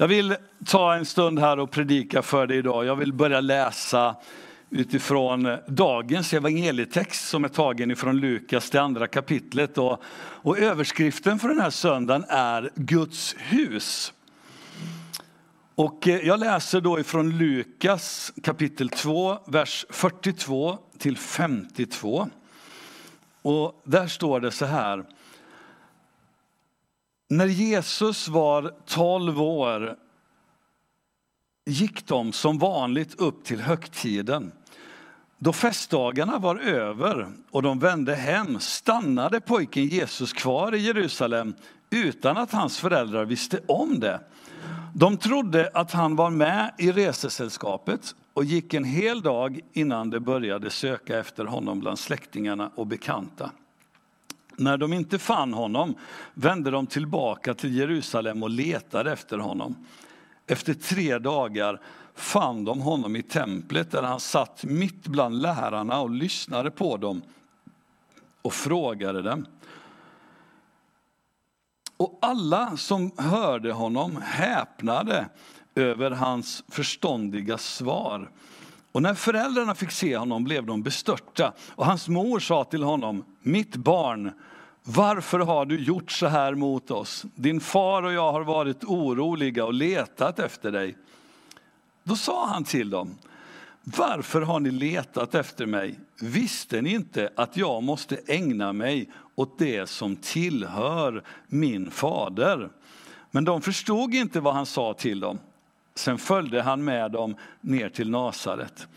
Jag vill ta en stund här och predika för dig idag. Jag vill börja läsa utifrån dagens evangelietext som är tagen ifrån Lukas, det andra kapitlet. Och, och överskriften för den här söndagen är Guds hus. Och eh, jag läser då ifrån Lukas kapitel 2, vers 42 till 52. Och där står det så här. När Jesus var 12 år gick de som vanligt upp till högtiden. Då festdagarna var över och de vände hem stannade pojken Jesus kvar i Jerusalem utan att hans föräldrar visste om det. De trodde att han var med i resesällskapet och gick en hel dag innan de började söka efter honom bland släktingarna och bekanta. När de inte fann honom vände de tillbaka till Jerusalem och letade efter honom. Efter tre dagar fann de honom i templet där han satt mitt bland lärarna och lyssnade på dem och frågade dem. Och alla som hörde honom häpnade över hans förståndiga svar. Och när föräldrarna fick se honom blev de bestörta. Och hans mor sa till honom, mitt barn, varför har du gjort så här mot oss? Din far och jag har varit oroliga och letat efter dig. Då sa han till dem, varför har ni letat efter mig? Visste ni inte att jag måste ägna mig åt det som tillhör min fader? Men de förstod inte vad han sa till dem. Sen följde han med dem ner till Nasaret.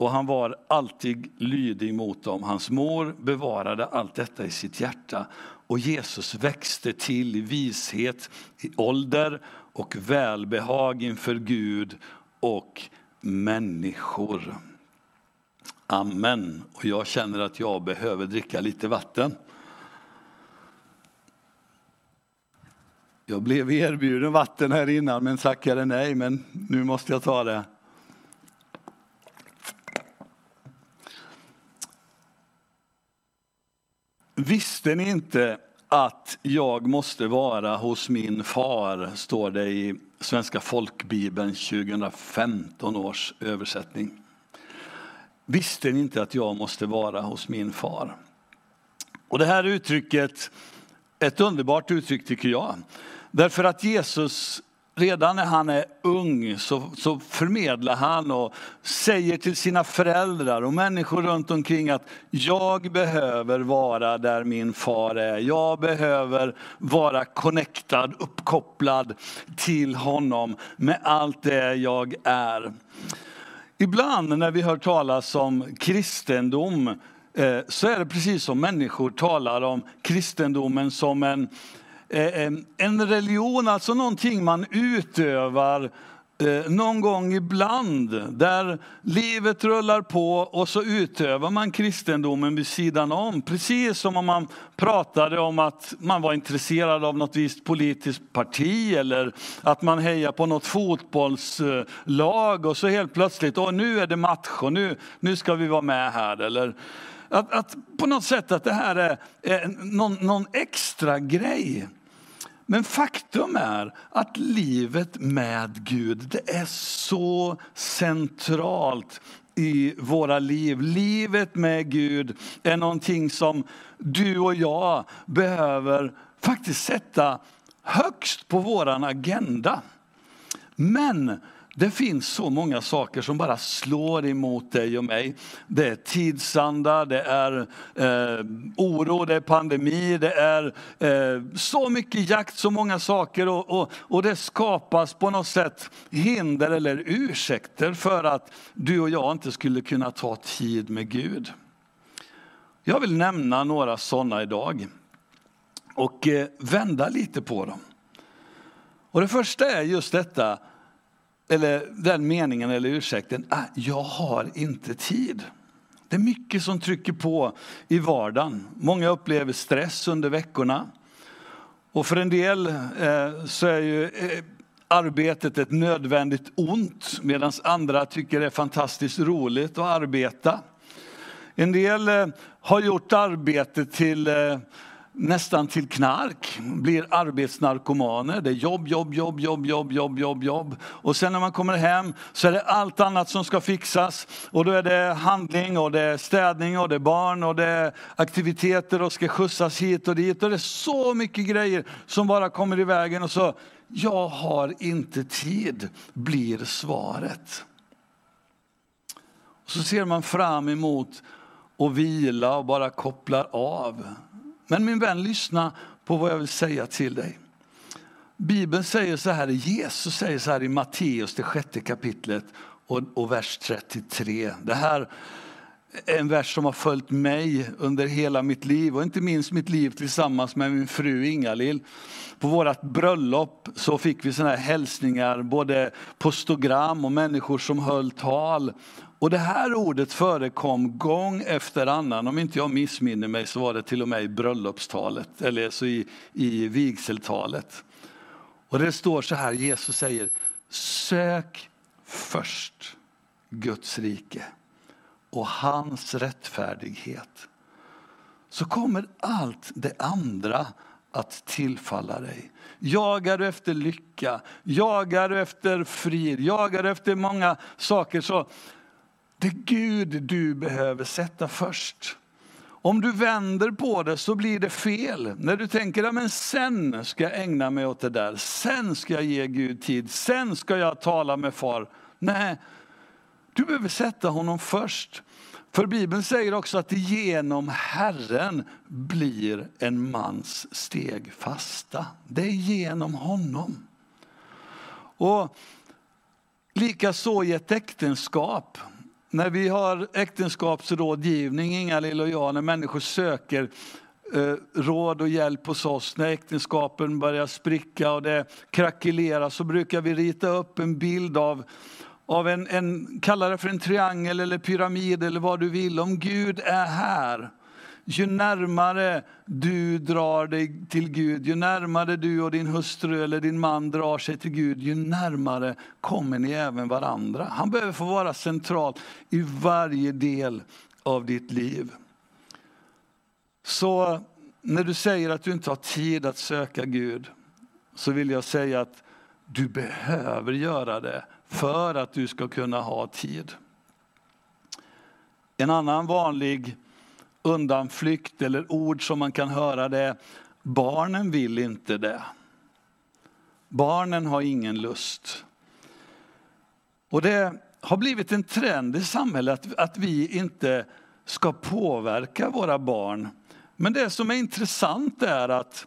Och han var alltid lydig mot dem. Hans mor bevarade allt detta i sitt hjärta. Och Jesus växte till i vishet, i ålder och välbehag inför Gud och människor. Amen. Och jag känner att jag behöver dricka lite vatten. Jag blev erbjuden vatten här innan men tackade nej, men nu måste jag ta det. Visste ni inte att jag måste vara hos min far, står det i Svenska folkbibeln 2015 års översättning. Visste ni inte att jag måste vara hos min far? Och det här uttrycket, ett underbart uttryck tycker jag. Därför att Jesus redan när han är ung så, så förmedlar han och säger till sina föräldrar och människor runt omkring att jag behöver vara där min far är. Jag behöver vara connectad, uppkopplad till honom med allt det jag är. Ibland när vi hör talas om kristendom eh, så är det precis som människor talar om kristendomen som en Eh, en religion, alltså någonting man utövar eh, någon gång ibland, där livet rullar på och så utövar man kristendomen vid sidan om. Precis som om man pratade om att man var intresserad av något visst politiskt parti eller att man hejar på något fotbollslag och så helt plötsligt, och nu är det match och nu, nu ska vi vara med här. Eller, att, att på något sätt att det här är, är någon, någon extra grej. Men faktum är att livet med Gud, det är så centralt i våra liv. Livet med Gud är någonting som du och jag behöver faktiskt sätta högst på vår agenda. Men det finns så många saker som bara slår emot dig och mig. Det är tidsanda, det är eh, oro, det är pandemi, det är eh, så mycket jakt, så många saker och, och, och det skapas på något sätt hinder eller ursäkter för att du och jag inte skulle kunna ta tid med Gud. Jag vill nämna några sådana idag och eh, vända lite på dem. Och det första är just detta eller den meningen eller ursäkten, ah, jag har inte tid. Det är mycket som trycker på i vardagen. Många upplever stress under veckorna. Och för en del eh, så är ju eh, arbetet ett nödvändigt ont medan andra tycker det är fantastiskt roligt att arbeta. En del eh, har gjort arbetet till eh, nästan till knark, blir arbetsnarkomaner. Det är jobb, jobb, jobb, jobb, jobb, jobb, jobb, jobb. Och sen när man kommer hem så är det allt annat som ska fixas. Och då är det handling och det är städning och det är barn och det är aktiviteter och ska skjutsas hit och dit. Och det är så mycket grejer som bara kommer i vägen och så, jag har inte tid, blir svaret. Och Så ser man fram emot att vila och bara kopplar av. Men min vän, lyssna på vad jag vill säga till dig. Bibeln säger så här, Jesus säger så här i Matteus, det sjätte kapitlet och, och vers 33. Det här är en vers som har följt mig under hela mitt liv och inte minst mitt liv tillsammans med min fru Ingalill. På vårt bröllop så fick vi såna här hälsningar, både postogram och människor som höll tal. Och det här ordet förekom gång efter annan. Om inte jag missminner mig så var det till och med i bröllopstalet, eller så i, i vigseltalet. Och det står så här, Jesus säger, sök först Guds rike och hans rättfärdighet. Så kommer allt det andra att tillfalla dig. Jagar du efter lycka, jagar du efter frid, jagar du efter många saker så det är Gud du behöver sätta först. Om du vänder på det så blir det fel. När du tänker att sen ska jag ägna mig åt det där, sen ska jag ge Gud tid, sen ska jag tala med far. Nej, du behöver sätta honom först. För Bibeln säger också att genom Herren blir en mans steg fasta. Det är genom honom. Och Likaså i ett äktenskap. När vi har äktenskapsrådgivning, Inga-Lill och jag, när människor söker eh, råd och hjälp hos oss, när äktenskapen börjar spricka och det krackelerar, så brukar vi rita upp en bild av av en, en, kalla det för en triangel eller pyramid eller vad du vill. Om Gud är här, ju närmare du drar dig till Gud, ju närmare du och din hustru eller din man drar sig till Gud, ju närmare kommer ni även varandra. Han behöver få vara central i varje del av ditt liv. Så när du säger att du inte har tid att söka Gud, så vill jag säga att du behöver göra det för att du ska kunna ha tid. En annan vanlig undanflykt eller ord som man kan höra det barnen vill inte det. Barnen har ingen lust. Och det har blivit en trend i samhället att, att vi inte ska påverka våra barn. Men det som är intressant är att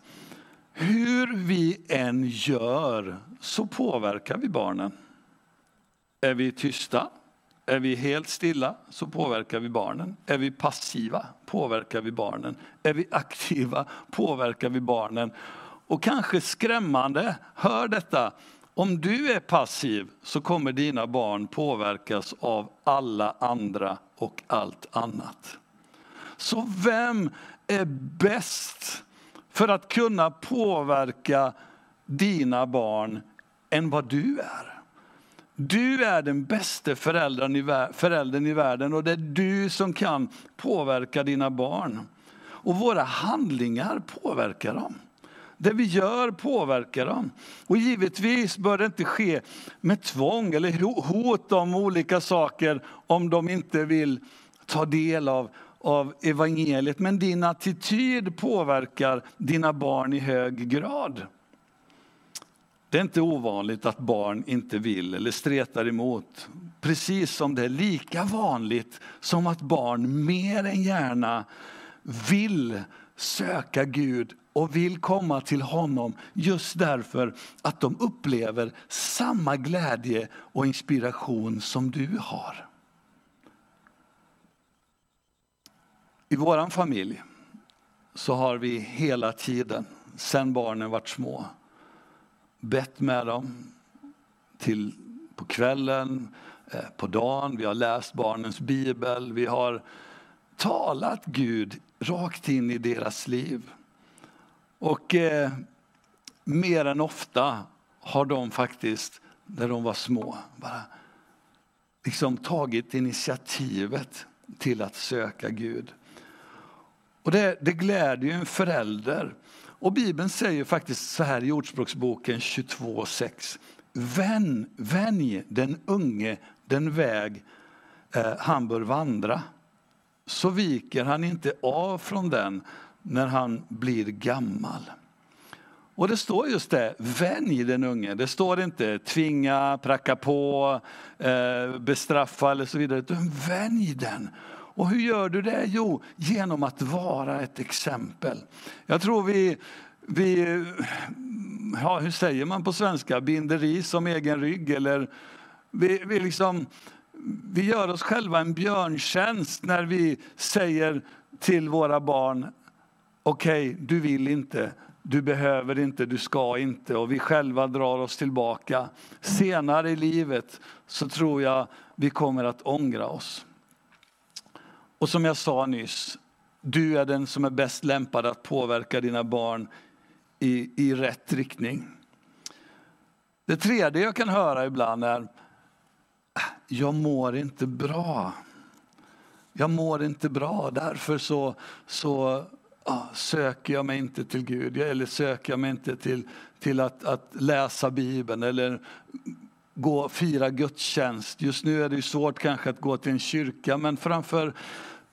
hur vi än gör så påverkar vi barnen. Är vi tysta, är vi helt stilla så påverkar vi barnen. Är vi passiva påverkar vi barnen. Är vi aktiva påverkar vi barnen. Och kanske skrämmande, hör detta, om du är passiv så kommer dina barn påverkas av alla andra och allt annat. Så vem är bäst för att kunna påverka dina barn än vad du är? Du är den bästa föräldern i, föräldern i världen och det är du som kan påverka dina barn. Och våra handlingar påverkar dem. Det vi gör påverkar dem. Och givetvis bör det inte ske med tvång eller hot om olika saker om de inte vill ta del av, av evangeliet. Men din attityd påverkar dina barn i hög grad. Det är inte ovanligt att barn inte vill eller stretar emot. Precis som det är lika vanligt som att barn mer än gärna vill söka Gud och vill komma till honom just därför att de upplever samma glädje och inspiration som du har. I vår familj så har vi hela tiden, sedan barnen varit små, bett med dem till, på kvällen, eh, på dagen. Vi har läst barnens bibel. Vi har talat Gud rakt in i deras liv. Och eh, mer än ofta har de faktiskt, när de var små, bara liksom tagit initiativet till att söka Gud. Och det, det gläder ju en förälder. Och Bibeln säger faktiskt så här i Ordspråksboken 22.6. Vän, vänj den unge den väg eh, han bör vandra. Så viker han inte av från den när han blir gammal. Och det står just det, vänj den unge. Det står inte tvinga, pracka på, eh, bestraffa eller så vidare. Utan vänj den. Och hur gör du det? Jo, genom att vara ett exempel. Jag tror vi, vi ja, hur säger man på svenska, binder ris som egen rygg eller vi, vi, liksom, vi gör oss själva en björntjänst när vi säger till våra barn, okej, okay, du vill inte, du behöver inte, du ska inte och vi själva drar oss tillbaka. Senare i livet så tror jag vi kommer att ångra oss. Och som jag sa nyss, du är den som är bäst lämpad att påverka dina barn i, i rätt riktning. Det tredje jag kan höra ibland är, jag mår inte bra. Jag mår inte bra, därför så, så ja, söker jag mig inte till Gud, eller söker jag mig inte till, till att, att läsa Bibeln eller gå fira gudstjänst. Just nu är det svårt kanske att gå till en kyrka, men framför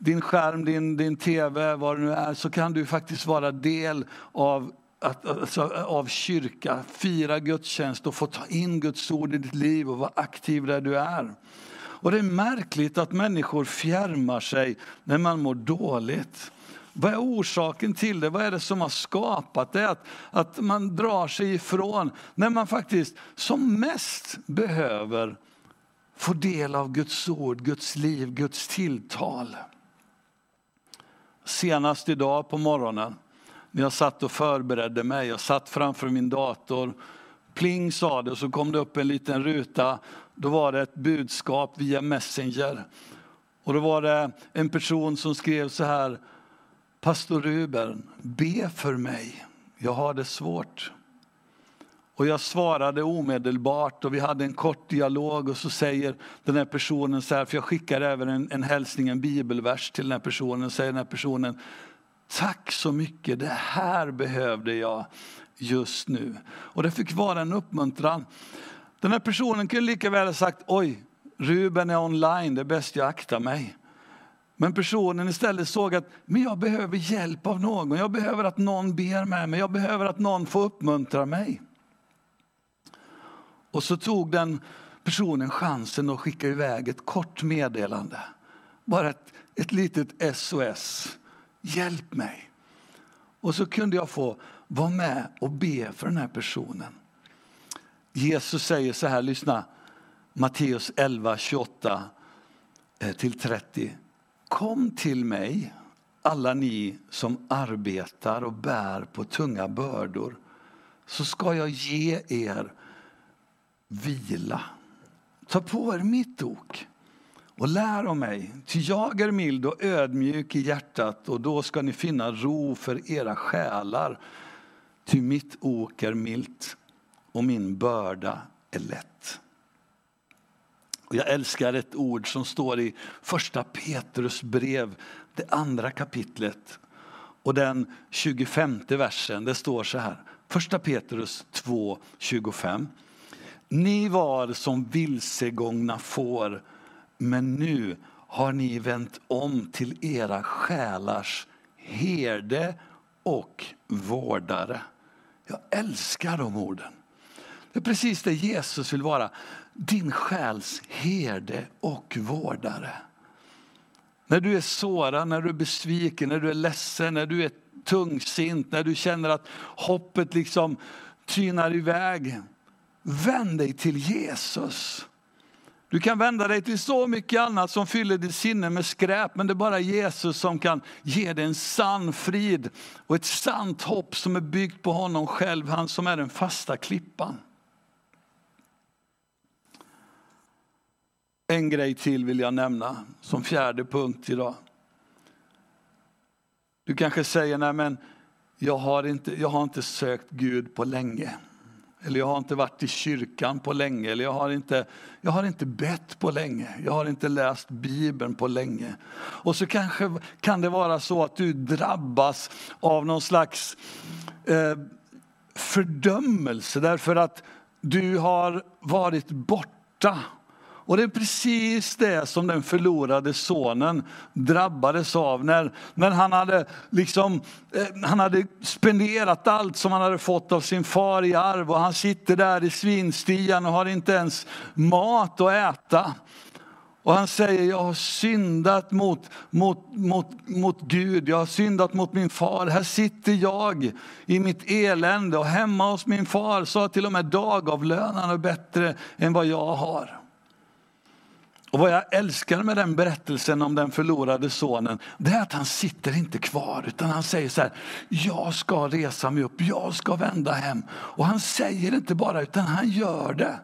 din skärm, din, din tv, vad det nu är, så kan du faktiskt vara del av att, alltså, av kyrka, fira gudstjänst och få ta in Guds ord i ditt liv och vara aktiv där du är. Och det är märkligt att människor fjärmar sig när man mår dåligt. Vad är orsaken till det? Vad är det som har skapat det? Att, att man drar sig ifrån när man faktiskt som mest behöver få del av Guds ord, Guds liv, Guds tilltal. Senast idag på morgonen när jag satt och förberedde mig, jag satt framför min dator, pling sa det och så kom det upp en liten ruta. Då var det ett budskap via Messenger. Och då var det en person som skrev så här, Pastor Ruben, be för mig, jag har det svårt. Och jag svarade omedelbart och vi hade en kort dialog och så säger den här personen så här, för jag skickar även en, en hälsning, en bibelvers till den här personen, säger den här personen, tack så mycket, det här behövde jag just nu. Och det fick vara en uppmuntran. Den här personen kunde lika väl ha sagt, oj, Ruben är online, det är bäst jag aktar mig. Men personen istället såg att men jag behöver hjälp av någon, jag behöver att någon ber med mig, jag behöver att någon får uppmuntra mig. Och så tog den personen chansen att skicka iväg ett kort meddelande. Bara ett, ett litet SOS. Hjälp mig. Och så kunde jag få vara med och be för den här personen. Jesus säger så här, lyssna. Matteus 11, 28 eh, till 30. Kom till mig, alla ni som arbetar och bär på tunga bördor, så ska jag ge er vila. Ta på er mitt ok och lär av mig, ty jag är mild och ödmjuk i hjärtat och då ska ni finna ro för era själar. Ty mitt ok är milt och min börda är lätt. Och jag älskar ett ord som står i första Petrus brev, det andra kapitlet och den 25 versen. Det står så här, första Petrus 2, 25. Ni var som vilsegångna får, men nu har ni vänt om till era själars herde och vårdare. Jag älskar de orden. Det är precis det Jesus vill vara. Din själs herde och vårdare. När du är sårad, när du är besviken, när du är ledsen, när du är tungsint, när du känner att hoppet liksom tynar iväg. Vänd dig till Jesus. Du kan vända dig till så mycket annat som fyller ditt sinne med skräp, men det är bara Jesus som kan ge dig en sann frid och ett sant hopp som är byggt på honom själv, han som är den fasta klippan. En grej till vill jag nämna som fjärde punkt idag. Du kanske säger, nej men jag har inte, jag har inte sökt Gud på länge. Eller jag har inte varit i kyrkan på länge. Eller jag har inte, jag har inte bett på länge. Jag har inte läst Bibeln på länge. Och så kanske kan det vara så att du drabbas av någon slags eh, fördömelse därför att du har varit borta och det är precis det som den förlorade sonen drabbades av när, när han, hade liksom, eh, han hade spenderat allt som han hade fått av sin far i arv och han sitter där i svinstian och har inte ens mat att äta. Och han säger, jag har syndat mot, mot, mot, mot Gud, jag har syndat mot min far. Här sitter jag i mitt elände och hemma hos min far så har till och med dagavlönarna bättre än vad jag har. Och vad jag älskar med den berättelsen om den förlorade sonen, det är att han sitter inte kvar utan han säger så här, jag ska resa mig upp, jag ska vända hem. Och han säger inte bara utan han gör det.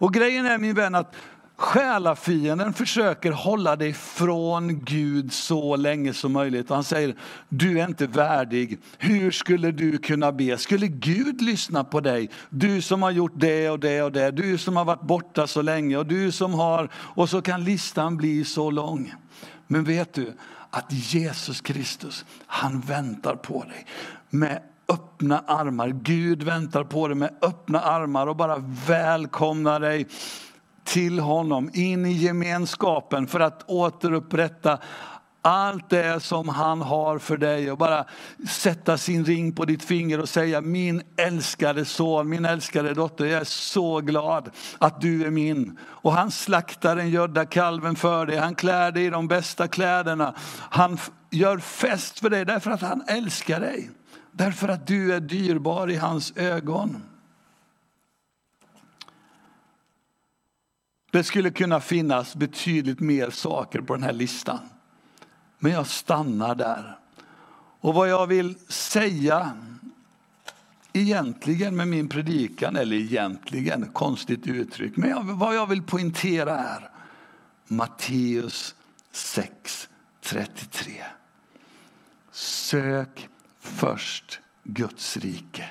Och grejen är min vän att Själafienden försöker hålla dig från Gud så länge som möjligt. Han säger, du är inte värdig. Hur skulle du kunna be? Skulle Gud lyssna på dig? Du som har gjort det och det och det. Du som har varit borta så länge och du som har... Och så kan listan bli så lång. Men vet du att Jesus Kristus, han väntar på dig med öppna armar. Gud väntar på dig med öppna armar och bara välkomnar dig till honom, in i gemenskapen för att återupprätta allt det som han har för dig och bara sätta sin ring på ditt finger och säga min älskade son, min älskade dotter, jag är så glad att du är min. Och han slaktar den gödda kalven för dig, han klär dig i de bästa kläderna. Han gör fest för dig därför att han älskar dig. Därför att du är dyrbar i hans ögon. Det skulle kunna finnas betydligt mer saker på den här listan. Men jag stannar där. Och vad jag vill säga egentligen med min predikan, eller egentligen, konstigt uttryck, men jag, vad jag vill poängtera är Matteus 6.33. Sök först Guds rike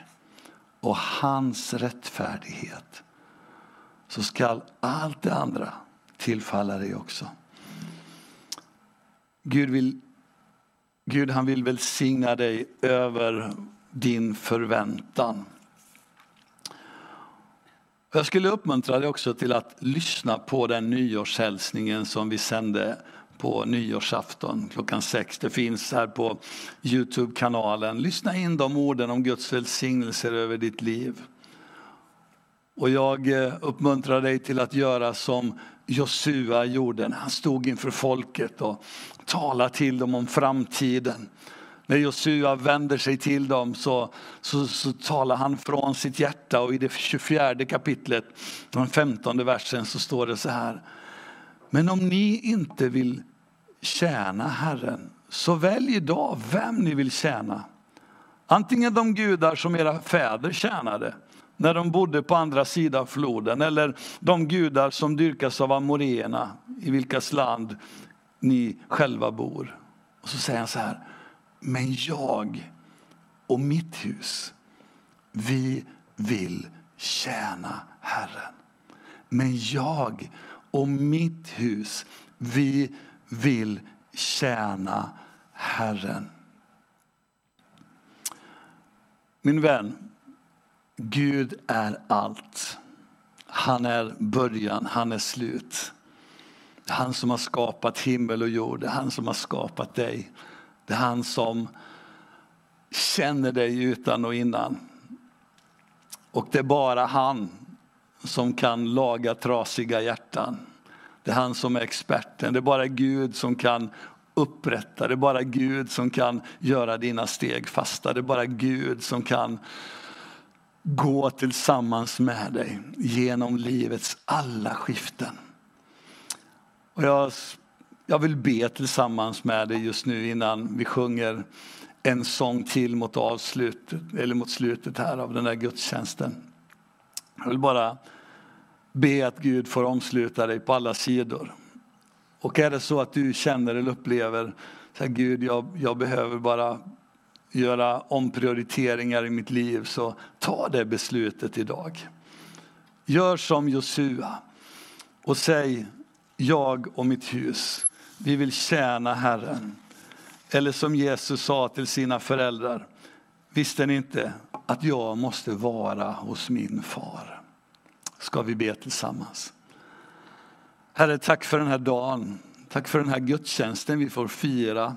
och hans rättfärdighet så skall allt det andra tillfalla dig också. Gud, vill, Gud han vill välsigna dig över din förväntan. Jag skulle uppmuntra dig också till att lyssna på den nyårshälsningen som vi sände på nyårsafton klockan sex. Det finns här på Youtube-kanalen. Lyssna in de orden om Guds välsignelser över ditt liv. Och jag eh, uppmuntrar dig till att göra som Josua gjorde när han stod inför folket och talade till dem om framtiden. När Josua vänder sig till dem så, så, så talar han från sitt hjärta och i det 24 kapitlet, den 15 versen så står det så här. Men om ni inte vill tjäna Herren, så välj idag vem ni vill tjäna. Antingen de gudar som era fäder tjänade när de bodde på andra sidan floden eller de gudar som dyrkas av amoreerna i vilkas land ni själva bor. Och så säger han så här, men jag och mitt hus, vi vill tjäna Herren. Men jag och mitt hus, vi vill tjäna Herren. Min vän, Gud är allt. Han är början, han är slut. Det är han som har skapat himmel och jord, det är han som har skapat dig. Det är han som känner dig utan och innan. Och det är bara han som kan laga trasiga hjärtan. Det är han som är experten. Det är bara Gud som kan upprätta. Det är bara Gud som kan göra dina steg fasta. Det är bara Gud som kan gå tillsammans med dig genom livets alla skiften. Och jag, jag vill be tillsammans med dig just nu innan vi sjunger en sång till mot, avslutet, eller mot slutet här av den här gudstjänsten. Jag vill bara be att Gud får omsluta dig på alla sidor. Och är det så att du känner eller upplever så här, Gud, jag, jag behöver bara göra omprioriteringar i mitt liv så ta det beslutet idag. Gör som Josua och säg jag och mitt hus, vi vill tjäna Herren. Eller som Jesus sa till sina föräldrar, visste ni inte att jag måste vara hos min far? Ska vi be tillsammans? Herre, tack för den här dagen. Tack för den här gudstjänsten vi får fira.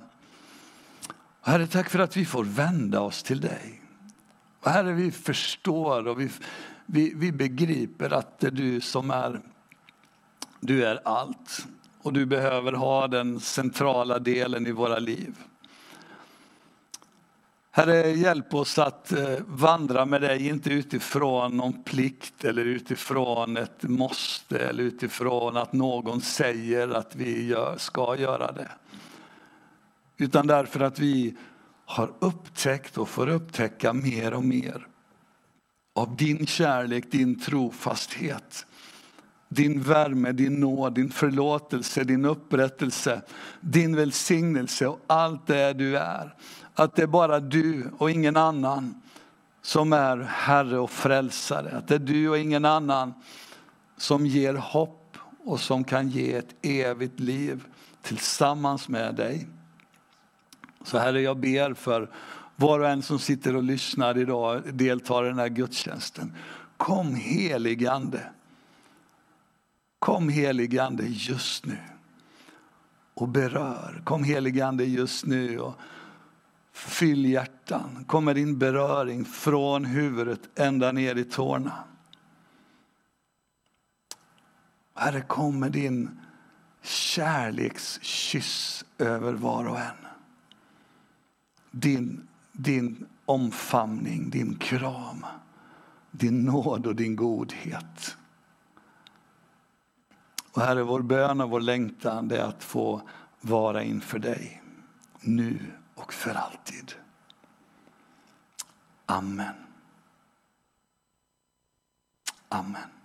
Herre, tack för att vi får vända oss till dig. Och herre, vi förstår och vi, vi, vi begriper att det är du som är, du är allt. Och du behöver ha den centrala delen i våra liv. Herre, hjälp oss att eh, vandra med dig, inte utifrån någon plikt eller utifrån ett måste eller utifrån att någon säger att vi gör, ska göra det. Utan därför att vi har upptäckt och får upptäcka mer och mer av din kärlek, din trofasthet. Din värme, din nåd, din förlåtelse, din upprättelse, din välsignelse och allt det du är. Att det är bara du och ingen annan som är Herre och frälsare. Att det är du och ingen annan som ger hopp och som kan ge ett evigt liv tillsammans med dig. Så Herre, jag ber för var och en som sitter och lyssnar idag, deltar i den här gudstjänsten. Kom heligande. Kom heligande just nu och berör. Kom heligande just nu och fyll hjärtan. Kom med din beröring från huvudet ända ner i tårna. Herre, kom med din kärlekskyss över var och en. Din, din omfamning, din kram, din nåd och din godhet. Och Herre, vår bön och vår längtan är att få vara inför dig nu och för alltid. Amen. Amen.